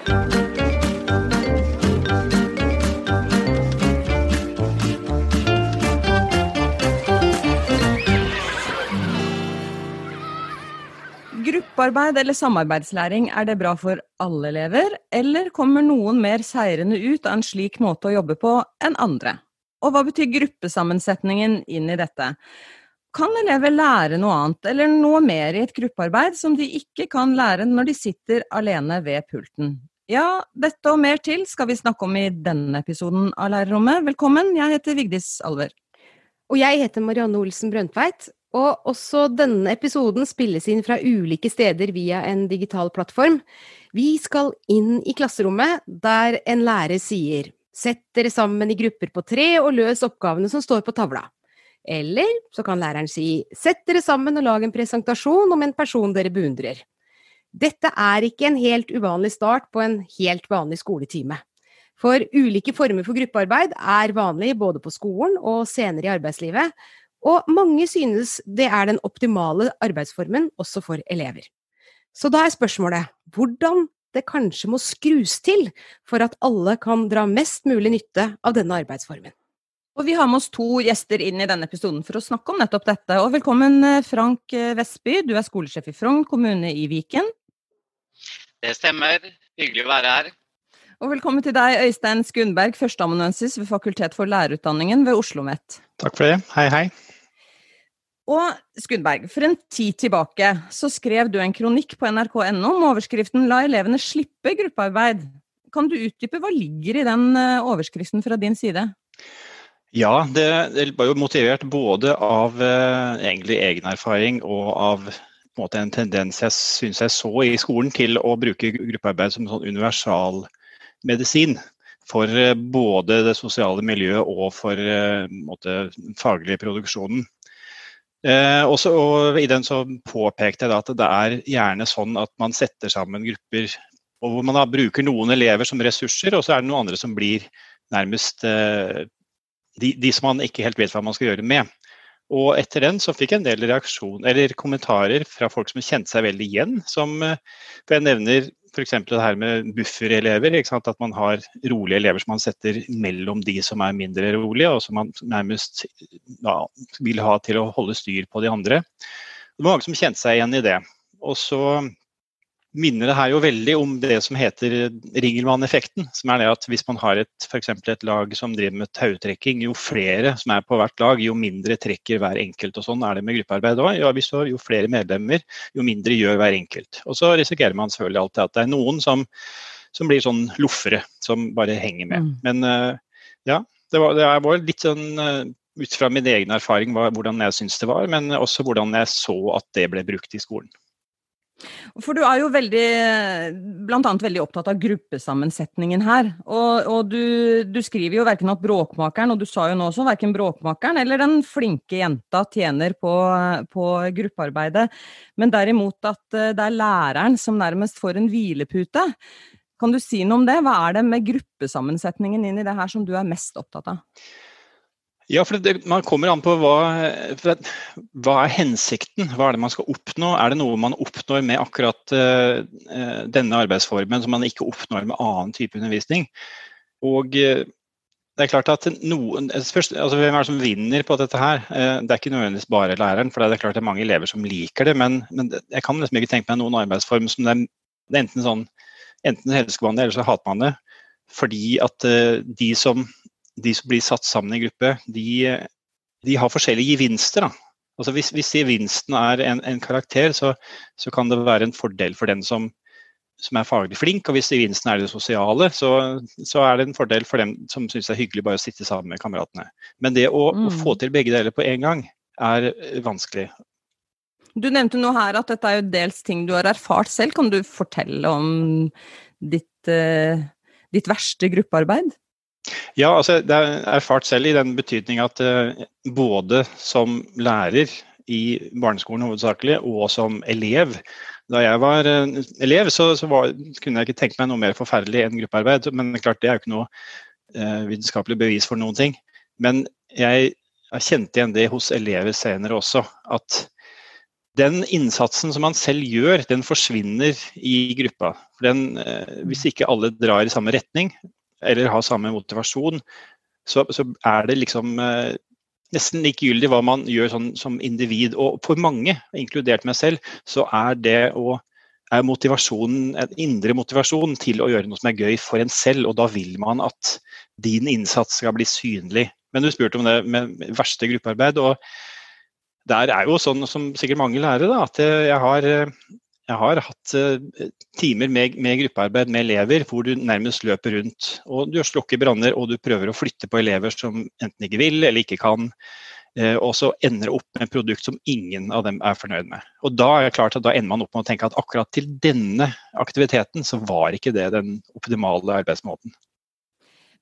Gruppearbeid eller samarbeidslæring, er det bra for alle elever, eller kommer noen mer seirende ut av en slik måte å jobbe på enn andre? Og hva betyr gruppesammensetningen inn i dette? Kan elever lære noe annet eller noe mer i et gruppearbeid som de ikke kan lære når de sitter alene ved pulten? Ja, dette og mer til skal vi snakke om i denne episoden av Lærerrommet. Velkommen, jeg heter Vigdis Alver. Og jeg heter Marianne Olsen Brøndtveit, og også denne episoden spilles inn fra ulike steder via en digital plattform. Vi skal inn i klasserommet, der en lærer sier Sett dere sammen i grupper på tre og løs oppgavene som står på tavla. Eller så kan læreren si Sett dere sammen og lag en presentasjon om en person dere beundrer. Dette er ikke en helt uvanlig start på en helt vanlig skoletime. For ulike former for gruppearbeid er vanlig både på skolen og senere i arbeidslivet, og mange synes det er den optimale arbeidsformen også for elever. Så da er spørsmålet hvordan det kanskje må skrus til for at alle kan dra mest mulig nytte av denne arbeidsformen. Og vi har med oss to gjester inn i denne episoden for å snakke om nettopp dette. Og velkommen eh, Frank eh, Vestby, du er skolesjef i Frogn kommune i Viken. Det stemmer. Hyggelig å være her. Og velkommen til deg, Øystein Skundberg, førsteamanuensis ved Fakultet for lærerutdanningen ved Oslo OsloMet. Takk for det. Hei, hei. Og Skundberg, for en tid tilbake så skrev du en kronikk på nrk.no med overskriften 'La elevene slippe gruppearbeid'. Kan du utdype hva ligger i den eh, overskriften fra din side? Ja, det, det var jo motivert både av eh, egentlig egen erfaring og av en, en tendens jeg syns jeg så i skolen til å bruke gruppearbeid som sånn universal medisin for eh, både det sosiale miljøet og for eh, måte, faglig produksjonen. Eh, også, og I den så påpekte jeg at det er gjerne sånn at man setter sammen grupper og hvor man da bruker noen elever som ressurser, og så er det noen andre som blir nærmest eh, de, de, som man ikke helt vet hva man skal gjøre med. Og etter den så fikk jeg en del reaksjon, eller kommentarer fra folk som kjente seg veldig igjen. Som, eh, for jeg nevner f.eks. det her med bufferelever. At man har rolige elever som man setter mellom de som er mindre rolige, og som man nærmest ja, vil ha til å holde styr på de andre. Det var mange som kjente seg igjen i det. Og så minner det her jo veldig om det som heter Ringelmann-effekten. Som er det at hvis man har et, for et lag som driver med tautrekking, jo flere som er på hvert lag, jo mindre trekker hver enkelt. Og sånn er det med gruppearbeid òg. Ja, jo flere medlemmer, jo mindre gjør hver enkelt. Og så risikerer man selvfølgelig alltid at det er noen som, som blir sånn loffere, som bare henger med. Mm. Men uh, ja, det var, det var, litt sånn uh, ut fra min egen erfaring hvordan jeg syns det var, men også hvordan jeg så at det ble brukt i skolen. For du er jo veldig, annet veldig opptatt av gruppesammensetningen her. Og, og du, du, skriver jo verken at bråkmakeren, og du sa jo nå også verken bråkmakeren eller den flinke jenta tjener på, på gruppearbeidet, men derimot at eh, det er læreren som nærmest får en hvilepute. Kan du si noe om det? Hva er det med gruppesammensetningen inn i det her som du er mest opptatt av? Ja, for det, Man kommer an på hva, hva, er hensikten? Hva er det man skal oppnå? Er det noe man oppnår med akkurat uh, denne arbeidsformen som man ikke oppnår med annen type undervisning? Og uh, det er klart at noen, først, altså Hvem er det som vinner på dette her? Uh, det er ikke nødvendigvis bare læreren, for det er klart det er mange elever som liker det. Men, men jeg kan liksom ikke tenke meg noen arbeidsform som det er, det er enten sånn enten elsker man det, eller så hater man det. Fordi at de som de som blir satt sammen i gruppe, de, de har forskjellige gevinster. Da. Altså hvis, hvis gevinsten er en, en karakter, så, så, kan det være en fordel for den som, som er faglig flink. Og hvis gevinsten er det sosiale, så, så er det en fordel for dem som syns det er hyggelig bare å sitte sammen med kameratene. Men det å, mm. å få til begge deler på en gang er vanskelig. Du nevnte nå her at dette er jo dels ting du har erfart selv. Kan du fortelle om ditt, uh, ditt verste gruppearbeid? Ja, altså det er erfart selv i den betydning at uh, både som lærer i barneskolen hovedsakelig, og som elev. Da jeg var uh, elev, så, så var, kunne jeg ikke tenke meg noe mer forferdelig enn gruppearbeid. Men klart, det er jo ikke noe uh, vitenskapelig bevis for noen ting. Men jeg har kjent igjen det hos elever senere også. At den innsatsen som man selv gjør, den forsvinner i gruppa. Den, eh, hvis ikke alle drar i samme retning, eller har samme motivasjon, så, så er det liksom eh, nesten likegyldig hva man gjør sånn, som individ. Og for mange, inkludert meg selv, så er det å er motivasjonen, en indre motivasjon til å gjøre noe som er gøy for en selv. Og da vil man at din innsats skal bli synlig. Men du spurte om det med verste gruppearbeid. og der er jo sånn som sikkert mange lærere, da, at jeg har, jeg har hatt eh, timer med, med, gruppearbeid med elever hvor du nærmest løper rundt. og Du slukker branner og du prøver å flytte på elever som enten ikke vil eller ikke kan. Eh, og så ender opp med et produkt som ingen av dem er fornøyd med. Og Da er det klart at da ender man opp med å tenke at akkurat til denne aktiviteten så var ikke det den optimale arbeidsmåten.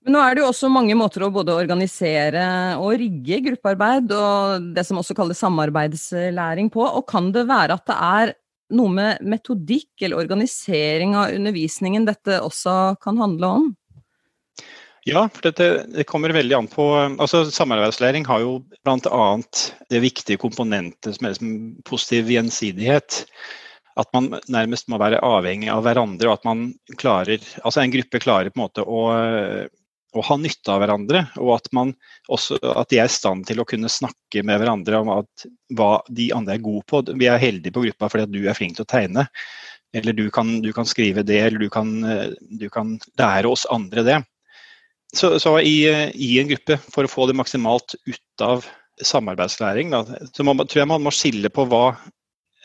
Men nå er det jo også mange måter å både organisere og rigge gruppearbeid, og det som også kalles samarbeidslæring på. Og kan det være at det er noe med metodikk eller organisering av undervisningen dette også kan handle om? Ja, for dette, det kommer veldig an på altså Samarbeidslæring har jo bl.a. det viktige komponentet som er liksom positiv gjensidighet. At man nærmest må være avhengig av hverandre, og at man klarer, altså en gruppe klarer på en måte å, å ha nytte av hverandre. Og at, man også, at de er i stand til å kunne snakke med hverandre om at, hva de andre er gode på. Vi er heldige på gruppa fordi at du er flink til å tegne. Eller du kan, du kan skrive det, eller du kan, du kan lære oss andre det. Så, så i, i, en gruppe, for å få det maksimalt ut av samarbeidslæring, da, så må, tror jeg man må skille på hva,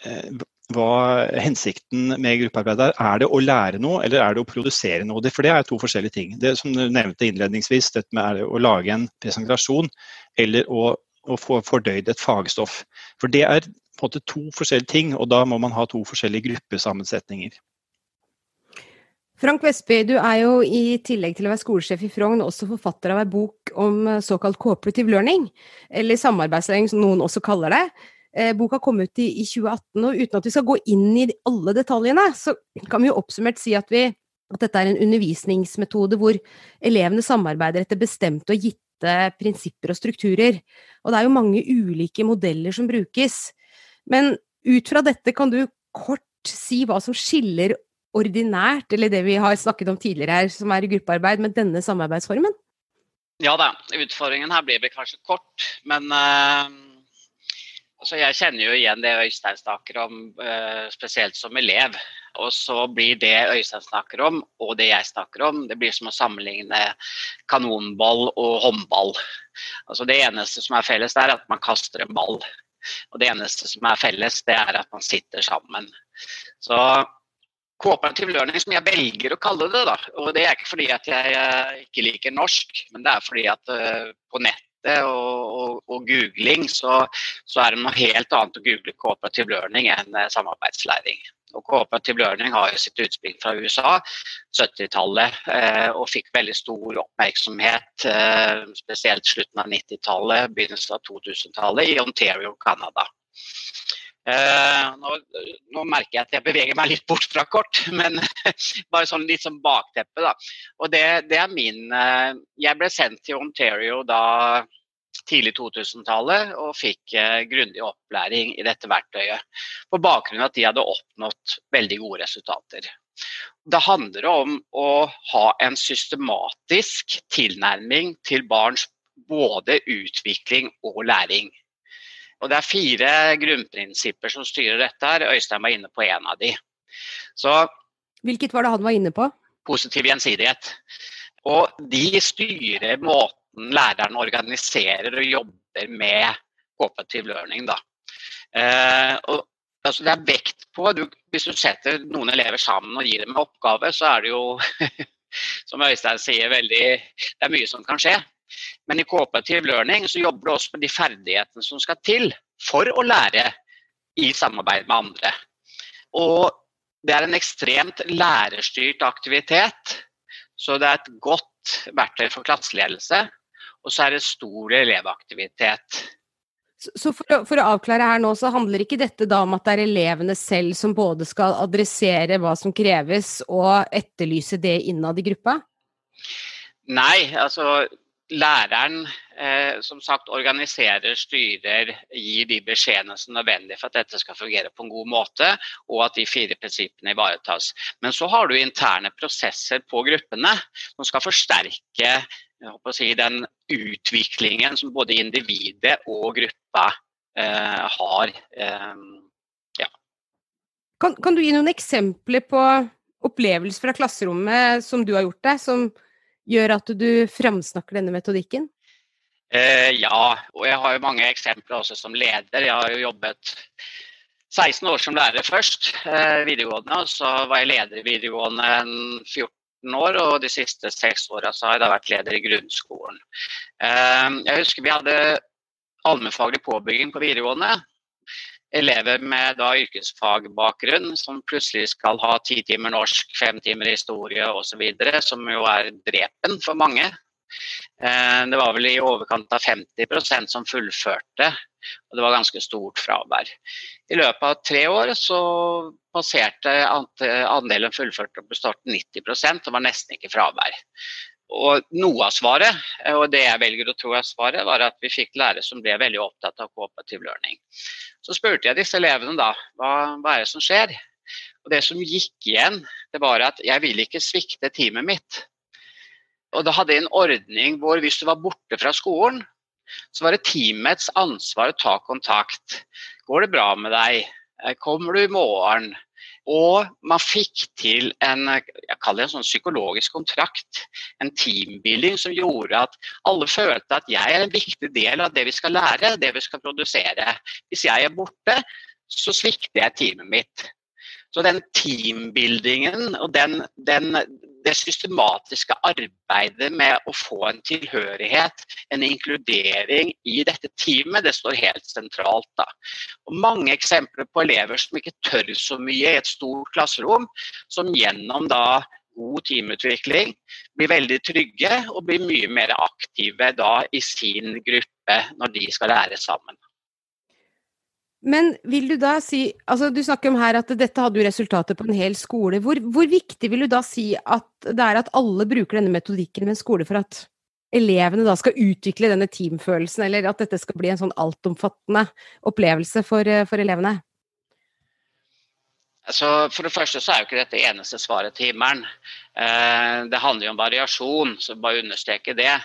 eh, hva hensikten med gruppearbeid er. Er det å lære noe, eller er det å produsere noe? For det er to forskjellige ting. Det som du nevnte innledningsvis, dette med å lage en presentasjon eller å, å få fordøyd et fagstoff. For det er på en måte to forskjellige ting, og da må man ha to forskjellige gruppesammensetninger. Frank Vestby, du er jo i tillegg til å være skolesjef i Frogn også forfatter av ei bok om såkalt cooperative learning, eller samarbeidslæring som noen også kaller det. Eh, boka kom ut i, i 2018, og uten at vi skal gå inn i alle detaljene, så kan vi jo oppsummert si at, vi, at dette er en undervisningsmetode hvor elevene samarbeider etter bestemte og gitte prinsipper og strukturer. Og det er jo mange ulike modeller som brukes. Men ut fra dette kan du kort si hva som skiller ordinært, eller det vi har snakket om tidligere her, som er gruppearbeid, med denne samarbeidsformen? Ja da, utfordringen her blir vel kanskje kort, men uh, altså jeg kjenner jo igjen det Øystein snakker om, uh, spesielt som elev. Og så blir det Øystein snakker om, og det jeg snakker om, det blir som å sammenligne kanonball og håndball. Altså Det eneste som er felles, er at man kaster en ball. Og det eneste som er felles, det er at man sitter sammen. Så Cooperative learning, som jeg velger å kalle det. da, og Det er ikke fordi at jeg uh, ikke liker norsk, men det er fordi at på på nettet og, og, og googling så, så, er det noe helt annet å google cooperative learning enn uh, samarbeidslæring. Og Cooperative learning har jo sitt utspring fra USA, 70-tallet, og fikk veldig stor oppmerksomhet spesielt slutten av 90-tallet, begynnelsen av 2000-tallet i Ontario, Canada. Uh, nå, nå, merker jeg at jeg beveger meg litt bort fra kort, men bare sånn litt som bakteppe. da. Og det, det er min uh, Jeg ble sendt til Ontario da tidlig 2000-tallet og fikk uh, grundig opplæring i dette verktøyet. På bakgrunn av at de hadde oppnådd veldig gode resultater. Det handler om å ha en systematisk tilnærming til barns både utvikling og læring. Og Det er fire grunnprinsipper som styrer dette. her. Øystein var inne på en av de. Så, Hvilket var det han var inne på? Positiv gjensidighet. Og de styrer måten læreren organiserer og jobber med cooperative learning. Da. Eh, og, altså, det er vekt på du, Hvis du setter noen elever sammen og gir dem en oppgave, så er det jo som Øystein sier, veldig, det er mye som kan skje. Men i cooperative learning så jobber du også med de ferdighetene som skal til for å lære i samarbeid med andre. Og det er en ekstremt lærerstyrt aktivitet, så det er et godt verktøy for klasseledelse. Og så er det stor elevaktivitet. Så for å, for å, avklare her nå, så handler ikke dette da om at det er elevene selv som både skal adressere hva som kreves, og etterlyse det innad i gruppa? Nei, altså læreren eh, som sagt organiserer, styrer, gir de beskjedene som er nødvendige for at dette skal fungere på en god måte, og at de fire prinsippene ivaretas. Men så har du interne prosesser på gruppene som skal forsterke si, den utviklingen som både individet og gruppa eh, har. Eh, ja. kan, kan, du gi noen eksempler på opplevelser fra klasserommet som du har gjort deg, som gjør at du framsnakker denne metodikken? Eh, ja, og jeg har jo mange eksempler også som leder. Jeg har jo jobbet 16 år som lærer først, eh, videregående. Og så var jeg leder i videregående 14 år, og de siste seks åra har jeg da vært leder i grunnskolen. Eh, jeg husker vi hadde allmennfaglig påbygging på videregående elever med da yrkesfagbakgrunn som plutselig skal ha ti timer norsk, fem timer historie osv., som jo er drepen for mange. Eh, det var vel i overkant av 50% som fullførte, og det var ganske stort fravær. I løpet av tre år så passerte andelen fullførte og bestått 90% det var nesten ikke fravær. Og noe av svaret, og det jeg velger å tro er svaret, var at vi fikk lærere som ble veldig opptatt av cooperative learning. Så spurte jeg disse elevene da, hva, hva er det som skjer? Og Det som gikk igjen, det var at jeg vil ikke svikte teamet mitt. Og da hadde jeg en ordning hvor hvis du var borte fra skolen, så var det teamets ansvar å ta kontakt. Går det bra med deg? Kommer du i morgen? Og man fikk til en, jeg kaller det en sånn psykologisk kontrakt, en teambuilding som gjorde at alle følte at jeg er en viktig del av det vi skal lære, det vi skal produsere. Hvis jeg er borte, så svikter jeg teamet mitt. Så den teambuildingen og den, den, det systematiske arbeidet med å få en tilhørighet, en inkludering i dette teamet, det står helt sentralt. Da. Og mange eksempler på elever som ikke tør så mye i et stort klasserom, som gjennom da god teamutvikling blir veldig trygge og blir mye mer aktive da i sin gruppe når de skal lære sammen. Men vil du da si altså Du snakker om her at dette hadde jo resultater på en hel skole. Hvor, hvor, viktig vil du da si at det er at alle bruker denne metodikken ved en skole for at elevene da skal utvikle denne teamfølelsen, eller at dette skal bli en sånn altomfattende opplevelse for, for elevene? Altså, for det første så er jo ikke dette eneste svaret til himmelen. Eh, det handler jo om variasjon, så bare understreke det.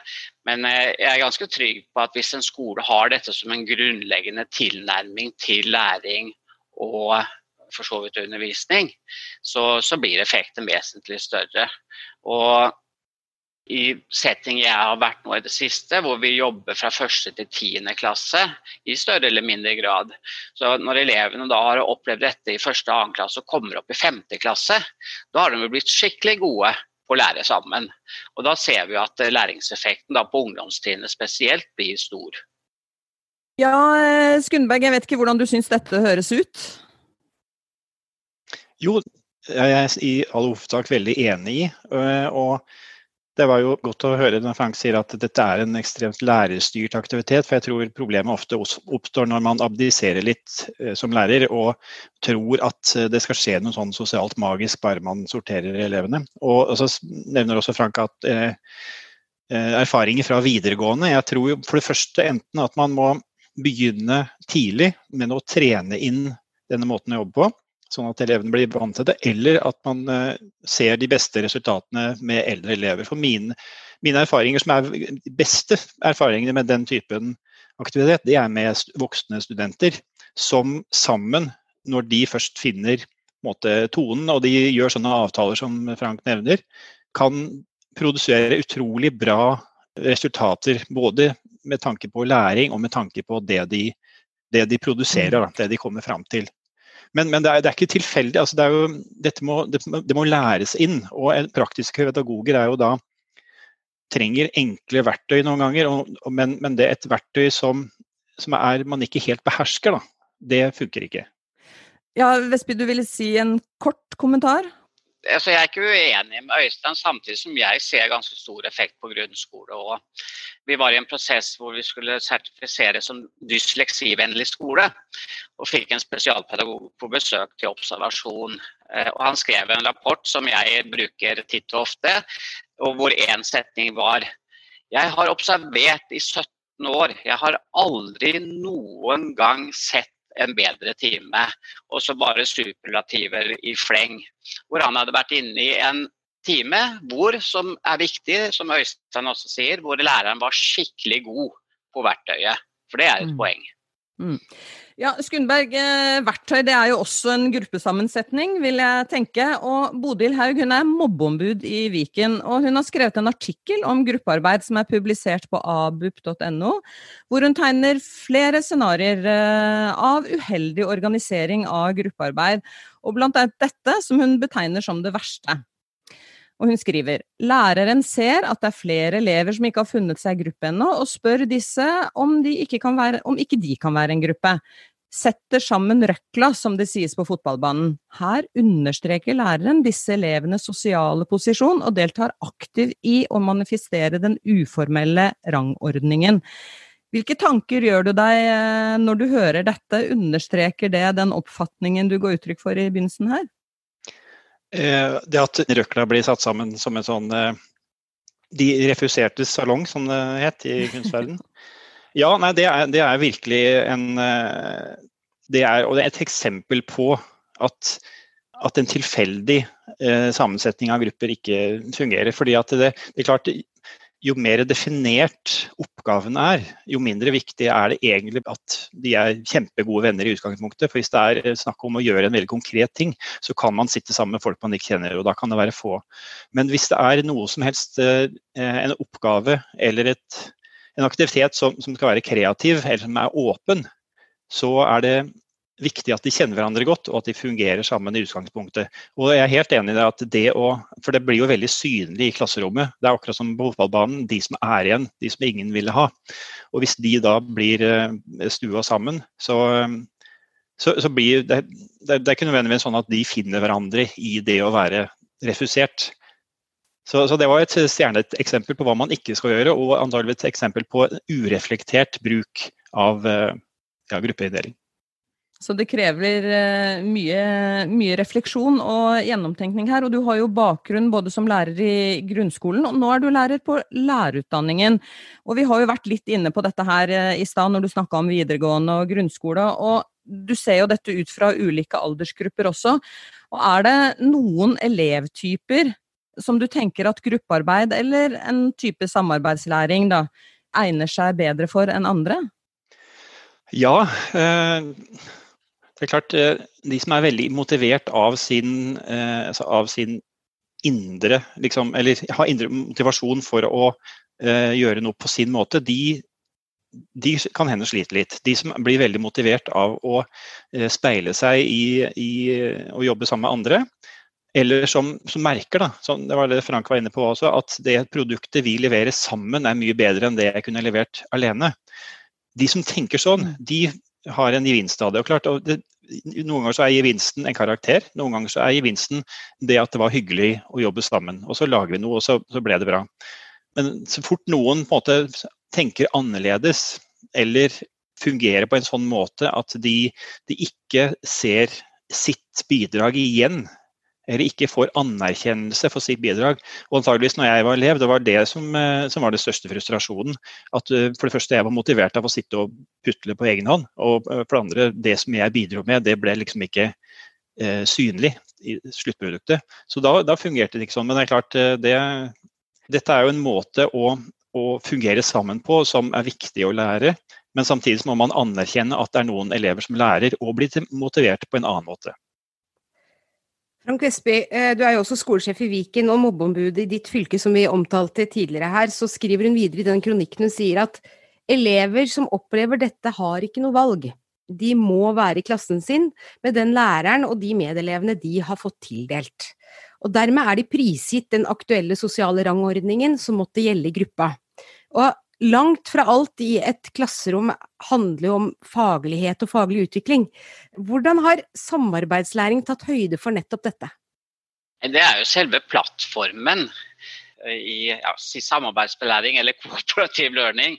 Men eh, jeg er ganske trygg på at hvis en skole har dette som en grunnleggende tilnærming til læring og for så vidt undervisning, så, så blir effekten vesentlig større. Og i setting jeg har vært nå i det siste, hvor vi jobber fra første til tiende klasse i større eller mindre grad. Så Når elevene da har opplevd dette i første og annen klasse og kommer opp i femte klasse, da har de blitt skikkelig gode på å lære sammen. Og Da ser vi at læringseffekten da på ungdomstrinnet spesielt blir stor. Ja, eh, Skundberg, jeg vet ikke hvordan du syns dette høres ut? Jo, jeg er i all hovedsak veldig enig i. Eh, og det var jo godt å høre når Frank sier at dette er en ekstremt lærerstyrt aktivitet. For jeg tror problemet ofte oppstår når man abdiserer litt eh, som lærer og tror at eh, det skal skje noe sånn sosialt magisk bare man sorterer elevene. Og så nevner også Frank at eh, eh, erfaringer fra videregående Jeg tror jo for det første enten at man må begynne tidlig med å trene inn denne måten å jobbe på sånn at elevene blir vant til det, eller at man uh, ser de beste resultatene med eldre elever. For mine, mine, erfaringer som er de beste erfaringene med den typen aktivitet, det er med voksne studenter som sammen, når de først finner måte, tonen og de gjør sånne avtaler som Frank nevner, kan produsere utrolig bra resultater. Både med tanke på læring og med tanke på det de, det de produserer, det de kommer fram til. Men, men det, er, det, er, ikke tilfeldig. Altså, det, jo, dette må, det, det, må læres inn. Og praktiske pedagoger er jo da trenger enkle verktøy noen ganger, og, men, men, det er et verktøy som, som er, man ikke helt behersker, da. Det funker ikke. Ja, Vestby, du ville si en kort kommentar? Altså jeg er ikke uenig med Øystein, samtidig som jeg ser ganske stor effekt på grunnskole. Og vi var i en prosess hvor vi skulle sertifisere som dysleksivennlig skole. Og fikk en spesialpedagog på besøk til observasjon. Eh, og han skrev en rapport som jeg bruker titt og ofte, og hvor én setning var Jeg har observert i 17 år. Jeg har aldri noen gang sett en bedre time. Og så bare superlativer i fleng. Hvor han hadde vært inne i en time hvor, som er viktig, som Øystein også sier, hvor læreren var skikkelig god på verktøyet. For det er et mm. poeng. Mm. Ja, Skundberg, eh, verktøy det er jo også en gruppesammensetning, vil jeg tenke. Og Bodil Haug hun er mobbeombud i Viken, og hun har skrevet en artikkel om gruppearbeid som er publisert på abup.no, hvor hun tegner flere scenarioer eh, av uheldig organisering av gruppearbeid, og blant annet dette, som hun betegner som det verste. Og hun skriver læreren ser at det er flere elever som ikke har funnet seg i gruppe ennå, og spør disse om, ikke være, om ikke de kan være en gruppe. Setter sammen røkla, som det sies på fotballbanen. Her understreker læreren disse elevenes sosiale posisjon, og deltar aktivt i å manifestere den uformelle rangordningen. Hvilke tanker gjør du deg eh, når du hører dette? Understreker det den oppfatningen du går uttrykk for i begynnelsen her? Eh, det at røkla blir satt sammen som en sånn eh, De refuserte salong, som det het i kunstverdenen. Ja, nei, det er, det er virkelig en eh, det er, og det er et eksempel på at, at en tilfeldig sammensetning av grupper ikke fungerer. fordi at det, det er klart, jo mer definert oppgaven er, jo mindre viktig er det egentlig at de er kjempegode venner i utgangspunktet. For hvis det er snakk om å gjøre en veldig konkret ting, så kan man sitte sammen med folk man ikke kjenner, og da kan det være få. Men hvis det er noe som helst, eh, en oppgave eller et, en aktivitet som, som skal være kreativ, eller som er åpen, så er det viktig at de kjenner hverandre godt, og at de fungerer sammen i utgangspunktet. Og jeg er helt enig i det at det å For det blir jo veldig synlig i klasserommet. Det er akkurat som på fotballbanen. De som er igjen, de som ingen ville ha. Og hvis de da blir eh, stua sammen, så, så, så blir det, det, er ikke nødvendigvis sånn at de finner hverandre i det å være refusert. Så, så, det var et stjernet eksempel på hva man ikke skal gjøre, og antageligvis et eksempel på ureflektert bruk av eh, ja, gruppeinndeling. Så det krever eh, mye, mye, refleksjon og gjennomtenkning her. Og du har jo bakgrunn både som lærer i grunnskolen, og nå er du lærer på lærerutdanningen. Og vi har jo vært litt inne på dette her eh, i stad når du snakka om videregående og grunnskole. Og du ser jo dette ut fra ulike aldersgrupper også. Og er det noen elevtyper som du tenker at gruppearbeid eller en type samarbeidslæring da, egner seg bedre for enn andre? Ja. Eh det er klart, eh, De som er veldig motivert av sin, eh, altså av sin indre liksom, Eller har indre motivasjon for å uh, gjøre noe på sin måte, de, de kan hende slite litt. De som blir veldig motivert av å speile seg i, i å jobbe sammen med andre, eller som, som merker, da, som det var det Frank var inne på også, at det produktet vi leverer sammen er mye bedre enn det jeg kunne levert alene. De som tenker sånn, de har en gevinst av det. Og klart, og det, noen ganger så er gevinsten en karakter, noen ganger så er gevinsten det at det var hyggelig å jobbe sammen. Og så lager vi noe, og så, så ble det bra. Men så fort noen på en måte tenker annerledes, eller fungerer på en sånn måte at de, de ikke ser sitt bidrag igjen eller ikke får anerkjennelse for sitt bidrag. Og antageligvis når jeg var elev, det var det som, eh, som var den største frustrasjonen. At eh, for det første jeg var motivert av å sitte og putle på egen hånd. Og eh, for det andre, det som jeg bidro med, det ble liksom ikke eh, synlig i sluttproduktet. Så da, da, fungerte det ikke sånn. Men det er klart, det, dette er jo en måte å, å fungere sammen på som er viktig å lære. Men samtidig må man anerkjenne at det er noen elever som lærer og blir motivert på en annen måte. Frank Vestby, eh, du er jo også skolesjef i Viken og mobbeombud i ditt fylke, som vi omtalte tidligere her. Så skriver hun videre i den kronikken hun sier at elever som opplever dette, har ikke noe valg. De må være i klassen sin med den læreren og de medelevene de har fått tildelt. Og dermed er de prisgitt den aktuelle sosiale rangordningen som måtte gjelde i gruppa. Og langt fra alt i et klasserom handler jo om faglighet og faglig utvikling. Hvordan har samarbeidslæring tatt høyde for nettopp dette? Det er jo selve plattformen eh, i ja, samarbeidsbelæring eller kooperativ learning.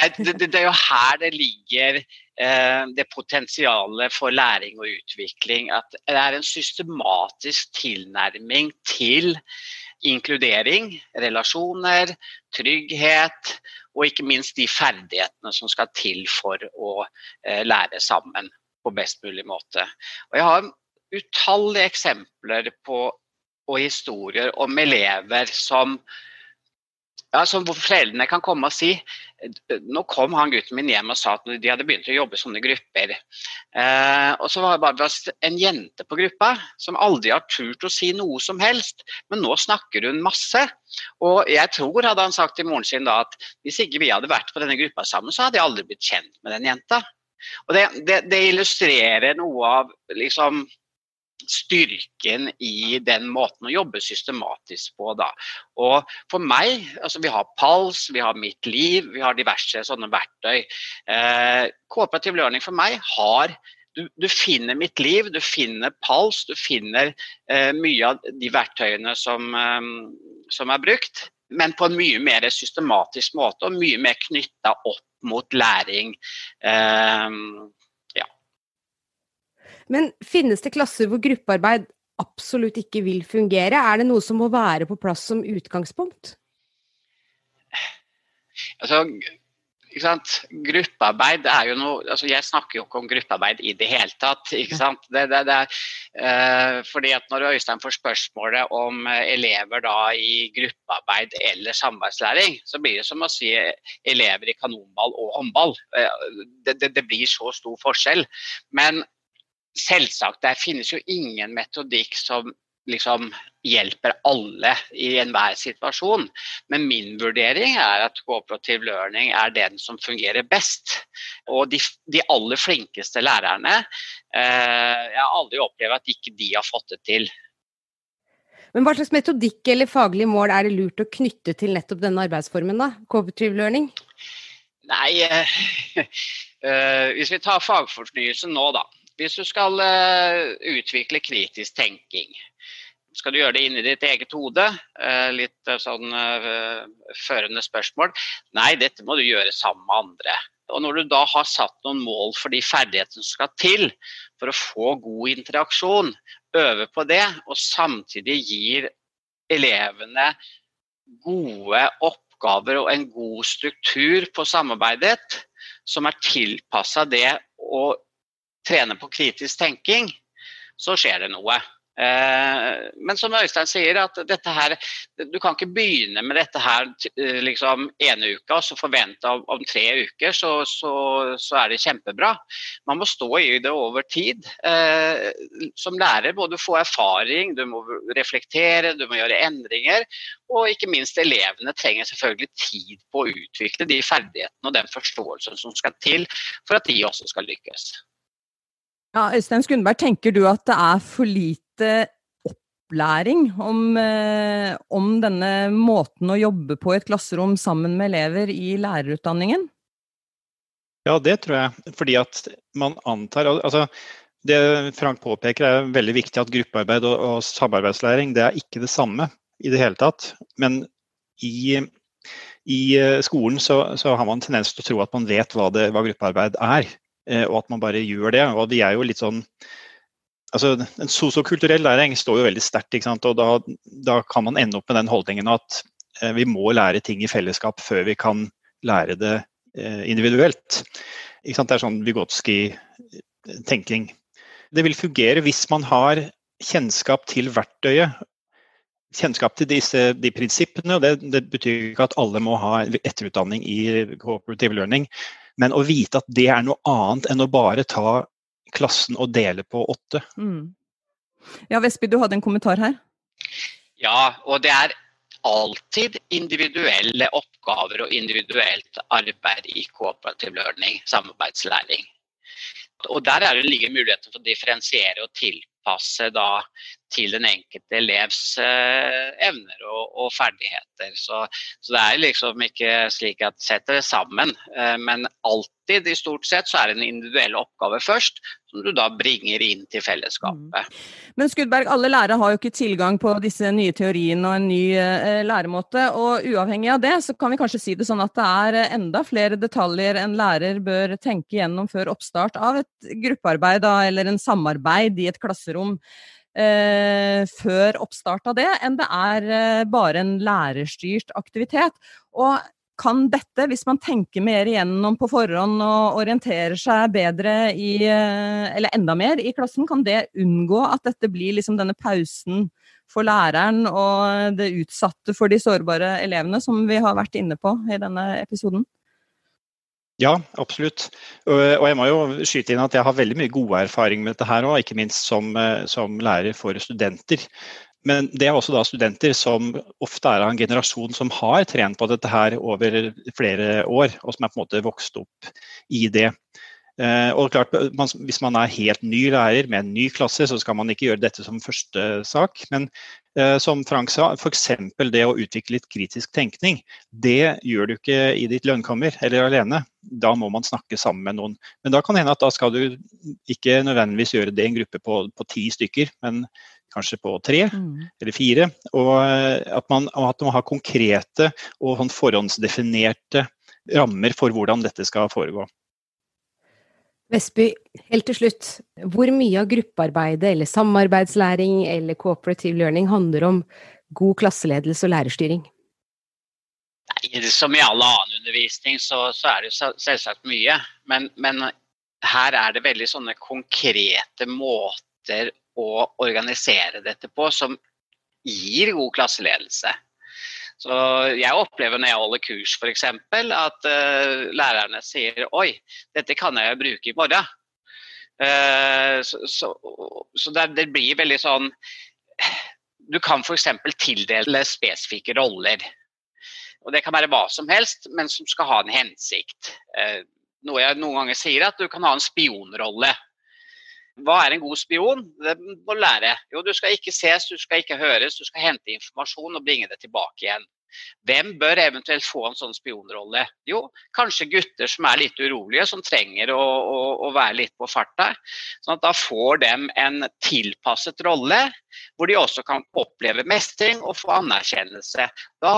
Det, det, det, er jo her det ligger eh, det potensialet for læring og utvikling. At det er en systematisk tilnærming til inkludering, relasjoner, trygghet og ikke minst de ferdighetene som skal til for å eh, lære sammen på best mulig måte. Og jeg har utallige eksempler på og historier om elever som ja, så foreldrene kan komme og si Nå kom han gutten min hjem og sa at de hadde begynt å jobbe i sånne grupper. Eh, og så var det bare en jente på gruppa som aldri har turt å si noe som helst, men nå snakker hun masse. Og jeg tror, hadde han sagt til moren sin da, at hvis ikke vi hadde vært på denne gruppa sammen, så hadde jeg aldri blitt kjent med den jenta. Og det, det, det illustrerer noe av liksom styrken i den måten å jobbe systematisk på. Da. Og for meg, altså vi har PALS, vi har Mitt liv, vi har diverse sånne verktøy. Eh, Cooperative learning for meg har du, du, finner mitt liv, du finner PALS, du finner eh, mye av de verktøyene som, eh, som, er brukt, men på en mye mer systematisk måte og mye mer knytta opp mot læring. Eh, men finnes det klasser hvor gruppearbeid absolutt ikke vil fungere? Er det noe som må være på plass som utgangspunkt? Altså, Gruppearbeid er jo noe altså Jeg snakker jo ikke om gruppearbeid i det hele tatt. ikke sant? Det, det, det uh, fordi at Når Øystein får spørsmålet om uh, elever da i gruppearbeid eller samarbeidslæring, så blir det som å si elever i kanonball og håndball. Uh, det, blir så stor forskjell. Men selvsagt, der finnes jo ingen metodikk som liksom hjelper alle i enhver situasjon. Men min vurdering er at cooperative learning er den som fungerer best. Og de, de aller flinkeste lærerne eh, Jeg har aldri opplevd at ikke de har fått det til. Men hva slags metodikk eller faglige mål er det lurt å knytte til nettopp denne arbeidsformen, da? Cooperative learning? Nei, eh, eh, hvis vi tar fagfornyelsen nå, da. Hvis du skal uh, utvikle kritisk tenking, skal du gjøre det inni ditt eget hode? Uh, litt uh, sånn førende spørsmål. Nei, dette må du gjøre sammen med andre. Og når du da har satt noen mål for de ferdighetene som skal til for å få god interaksjon, øve på det, og samtidig gir elevene gode oppgaver og en god struktur på samarbeidet som er tilpassa det å trener på kritisk tenking, så skjer det noe. Eh, men som Øystein sier, at dette her, du kan ikke begynne med dette her eh, liksom ene uka og så forvente om, om tre uker så, så, så, er det kjempebra. Man må stå i det over tid. Eh, som lærer må du få erfaring, du må reflektere, du må gjøre endringer. Og ikke minst elevene trenger selvfølgelig tid på å utvikle de ferdighetene og den forståelsen som skal til for at de også skal lykkes. Ja, Øystein Skundberg, tenker du at det er for lite opplæring om, eh, om, denne måten å jobbe på i et klasserom sammen med elever i lærerutdanningen? Ja, det tror jeg. Fordi at man antar altså, Det Frank påpeker er veldig viktig at gruppearbeid og, og samarbeidslæring det er ikke det samme i det hele tatt. Men i, i eh, skolen så, så, har man tendens til å tro at man vet hva, det, hva gruppearbeid er. Eh, og at man bare gjør det. Og de er jo litt sånn altså En sosiokulturell læring står jo veldig sterkt. og da, da, kan man ende opp med den holdningen at eh, vi må lære ting i fellesskap før vi kan lære det individuelt. Ikke sant? Det er sånn Vygotsky-tenking. Det vil fungere hvis man har kjennskap til verktøyet. Kjennskap til disse, de prinsippene. og det, det betyr ikke at alle må ha etterutdanning i cooperative learning. Men å vite at det er noe annet enn å bare ta klassen og dele på åtte. Mm. Ja, Vestby, du hadde en kommentar her? Ja, og det er alltid individuelle oppgaver og individuelt arbeid i cooperative learning, samarbeidslæring. Og Der er det ligger muligheten for å differensiere og tilpasse da, til den enkelte elevs eh, evner og, og ferdigheter. Så, så, det er liksom ikke slik at setter det sammen, eh, men alltid i stort sett så er det en individuell oppgave først, som du da bringer inn til fellesskapet. Mm. Men Skudberg, alle lærere har jo ikke tilgang på disse nye teoriene og en ny eh, læremåte. Og uavhengig av det, så kan vi kanskje si det sånn at det er eh, enda flere detaljer en lærer bør tenke gjennom før oppstart av et gruppearbeid da, eller en samarbeid i et klasserom. Eh, før oppstart av det, enn det er eh, bare en lærerstyrt aktivitet. Og kan dette, hvis man tenker mer igjennom på forhånd og orienterer seg bedre i, eh, eller enda mer i klassen, kan det unngå at dette blir liksom denne pausen for læreren og det utsatte for de sårbare elevene, som vi har vært inne på i denne episoden? Ja, absolutt. Og jeg må jo skyte inn at jeg har veldig mye god erfaring med dette her òg, ikke minst som, eh, som, lærer for studenter. Men det er også da studenter som ofte er av en generasjon som har trent på dette her over flere år, og som er på en måte vokst opp i det. Eh, og klart, man, Hvis man er helt ny lærer med en ny klasse, så skal man ikke gjøre dette som første sak. Men eh, som Frank sa, f.eks. det å utvikle litt kritisk tenkning. Det gjør du ikke i ditt lønnkammer eller alene. Da må man snakke sammen med noen. Men da kan det hende at da skal du ikke nødvendigvis gjøre det i en gruppe på, på ti stykker, men kanskje på tre mm. eller fire. Og eh, at man, at man har konkrete og sånn forhåndsdefinerte rammer for hvordan dette skal foregå. Vestby, helt til slutt. Hvor mye av gruppearbeidet eller samarbeidslæring eller cooperative learning handler om god klasseledelse og lærerstyring? Nei, som i all annen undervisning så, så er det selvsagt mye. Men, men, her er det veldig sånne konkrete måter å organisere dette på som gir god klasseledelse. Så jeg opplever når jeg holder kurs f.eks. at uh, lærerne sier oi, dette kan jeg bruke i morgen. Uh, så, så, så det, det, blir veldig sånn Du kan f.eks. tildele spesifikke roller. Og Det kan være hva som helst, men som skal ha en hensikt. Uh, noe jeg noen ganger sier, at du kan ha en spionrolle. Hva er en god spion? Det må du lære. Jo, du skal ikke ses, du skal ikke høres, du skal hente informasjon og bringe det tilbake igjen. Hvem bør eventuelt få en sånn spionrolle? Jo, kanskje gutter som er litt urolige, som trenger å, å, å være litt på farta. Sånn at da får dem en tilpasset rolle, hvor de også kan oppleve mestring og få anerkjennelse. Da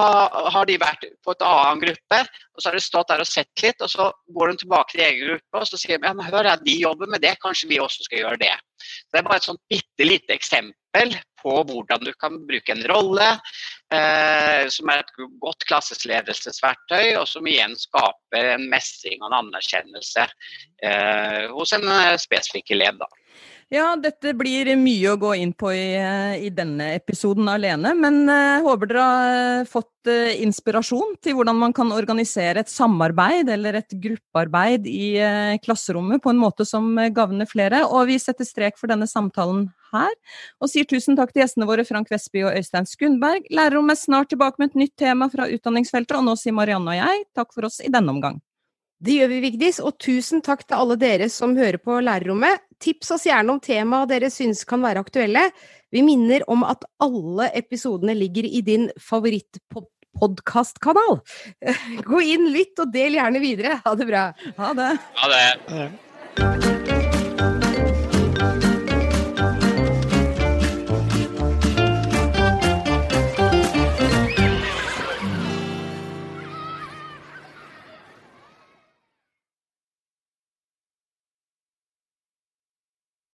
har de vært på et annen gruppe, og så har de stått der og sett litt, og så går de tilbake til egen gruppe og så sier de, ja, hør, de jobber med det, kanskje vi også skal gjøre det. Det er bare et sånt bitte lite eksempel på hvordan du kan bruke en rolle, eh, som er et godt klassesledelsesverktøy, og som igjen skaper en mestring og en anerkjennelse eh, hos en eh, spesifikk elev. da. Ja, dette blir mye å gå inn på i, i denne episoden alene, men uh, håper dere har fått uh, inspirasjon til hvordan man kan organisere et samarbeid eller et gruppearbeid i uh, klasserommet på en måte som gagner flere. Og vi setter strek for denne samtalen her, og sier tusen takk til gjestene våre Frank Vestby og Øystein Skundberg. Lærerrommet er snart tilbake med et nytt tema fra utdanningsfeltet, og nå sier Marianne og jeg takk for oss i denne omgang. Det gjør vi, Vigdis, og tusen takk til alle dere som hører på Lærerrommet. Tips oss gjerne om temaer dere syns kan være aktuelle. Vi minner om at alle episodene ligger i din favorittpodkastkanal. Gå inn, lytt og del gjerne videre. Ha det bra. Ha det. Ha det.